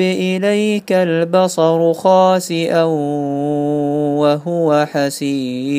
إليك البصر خاسئا وهو حسير.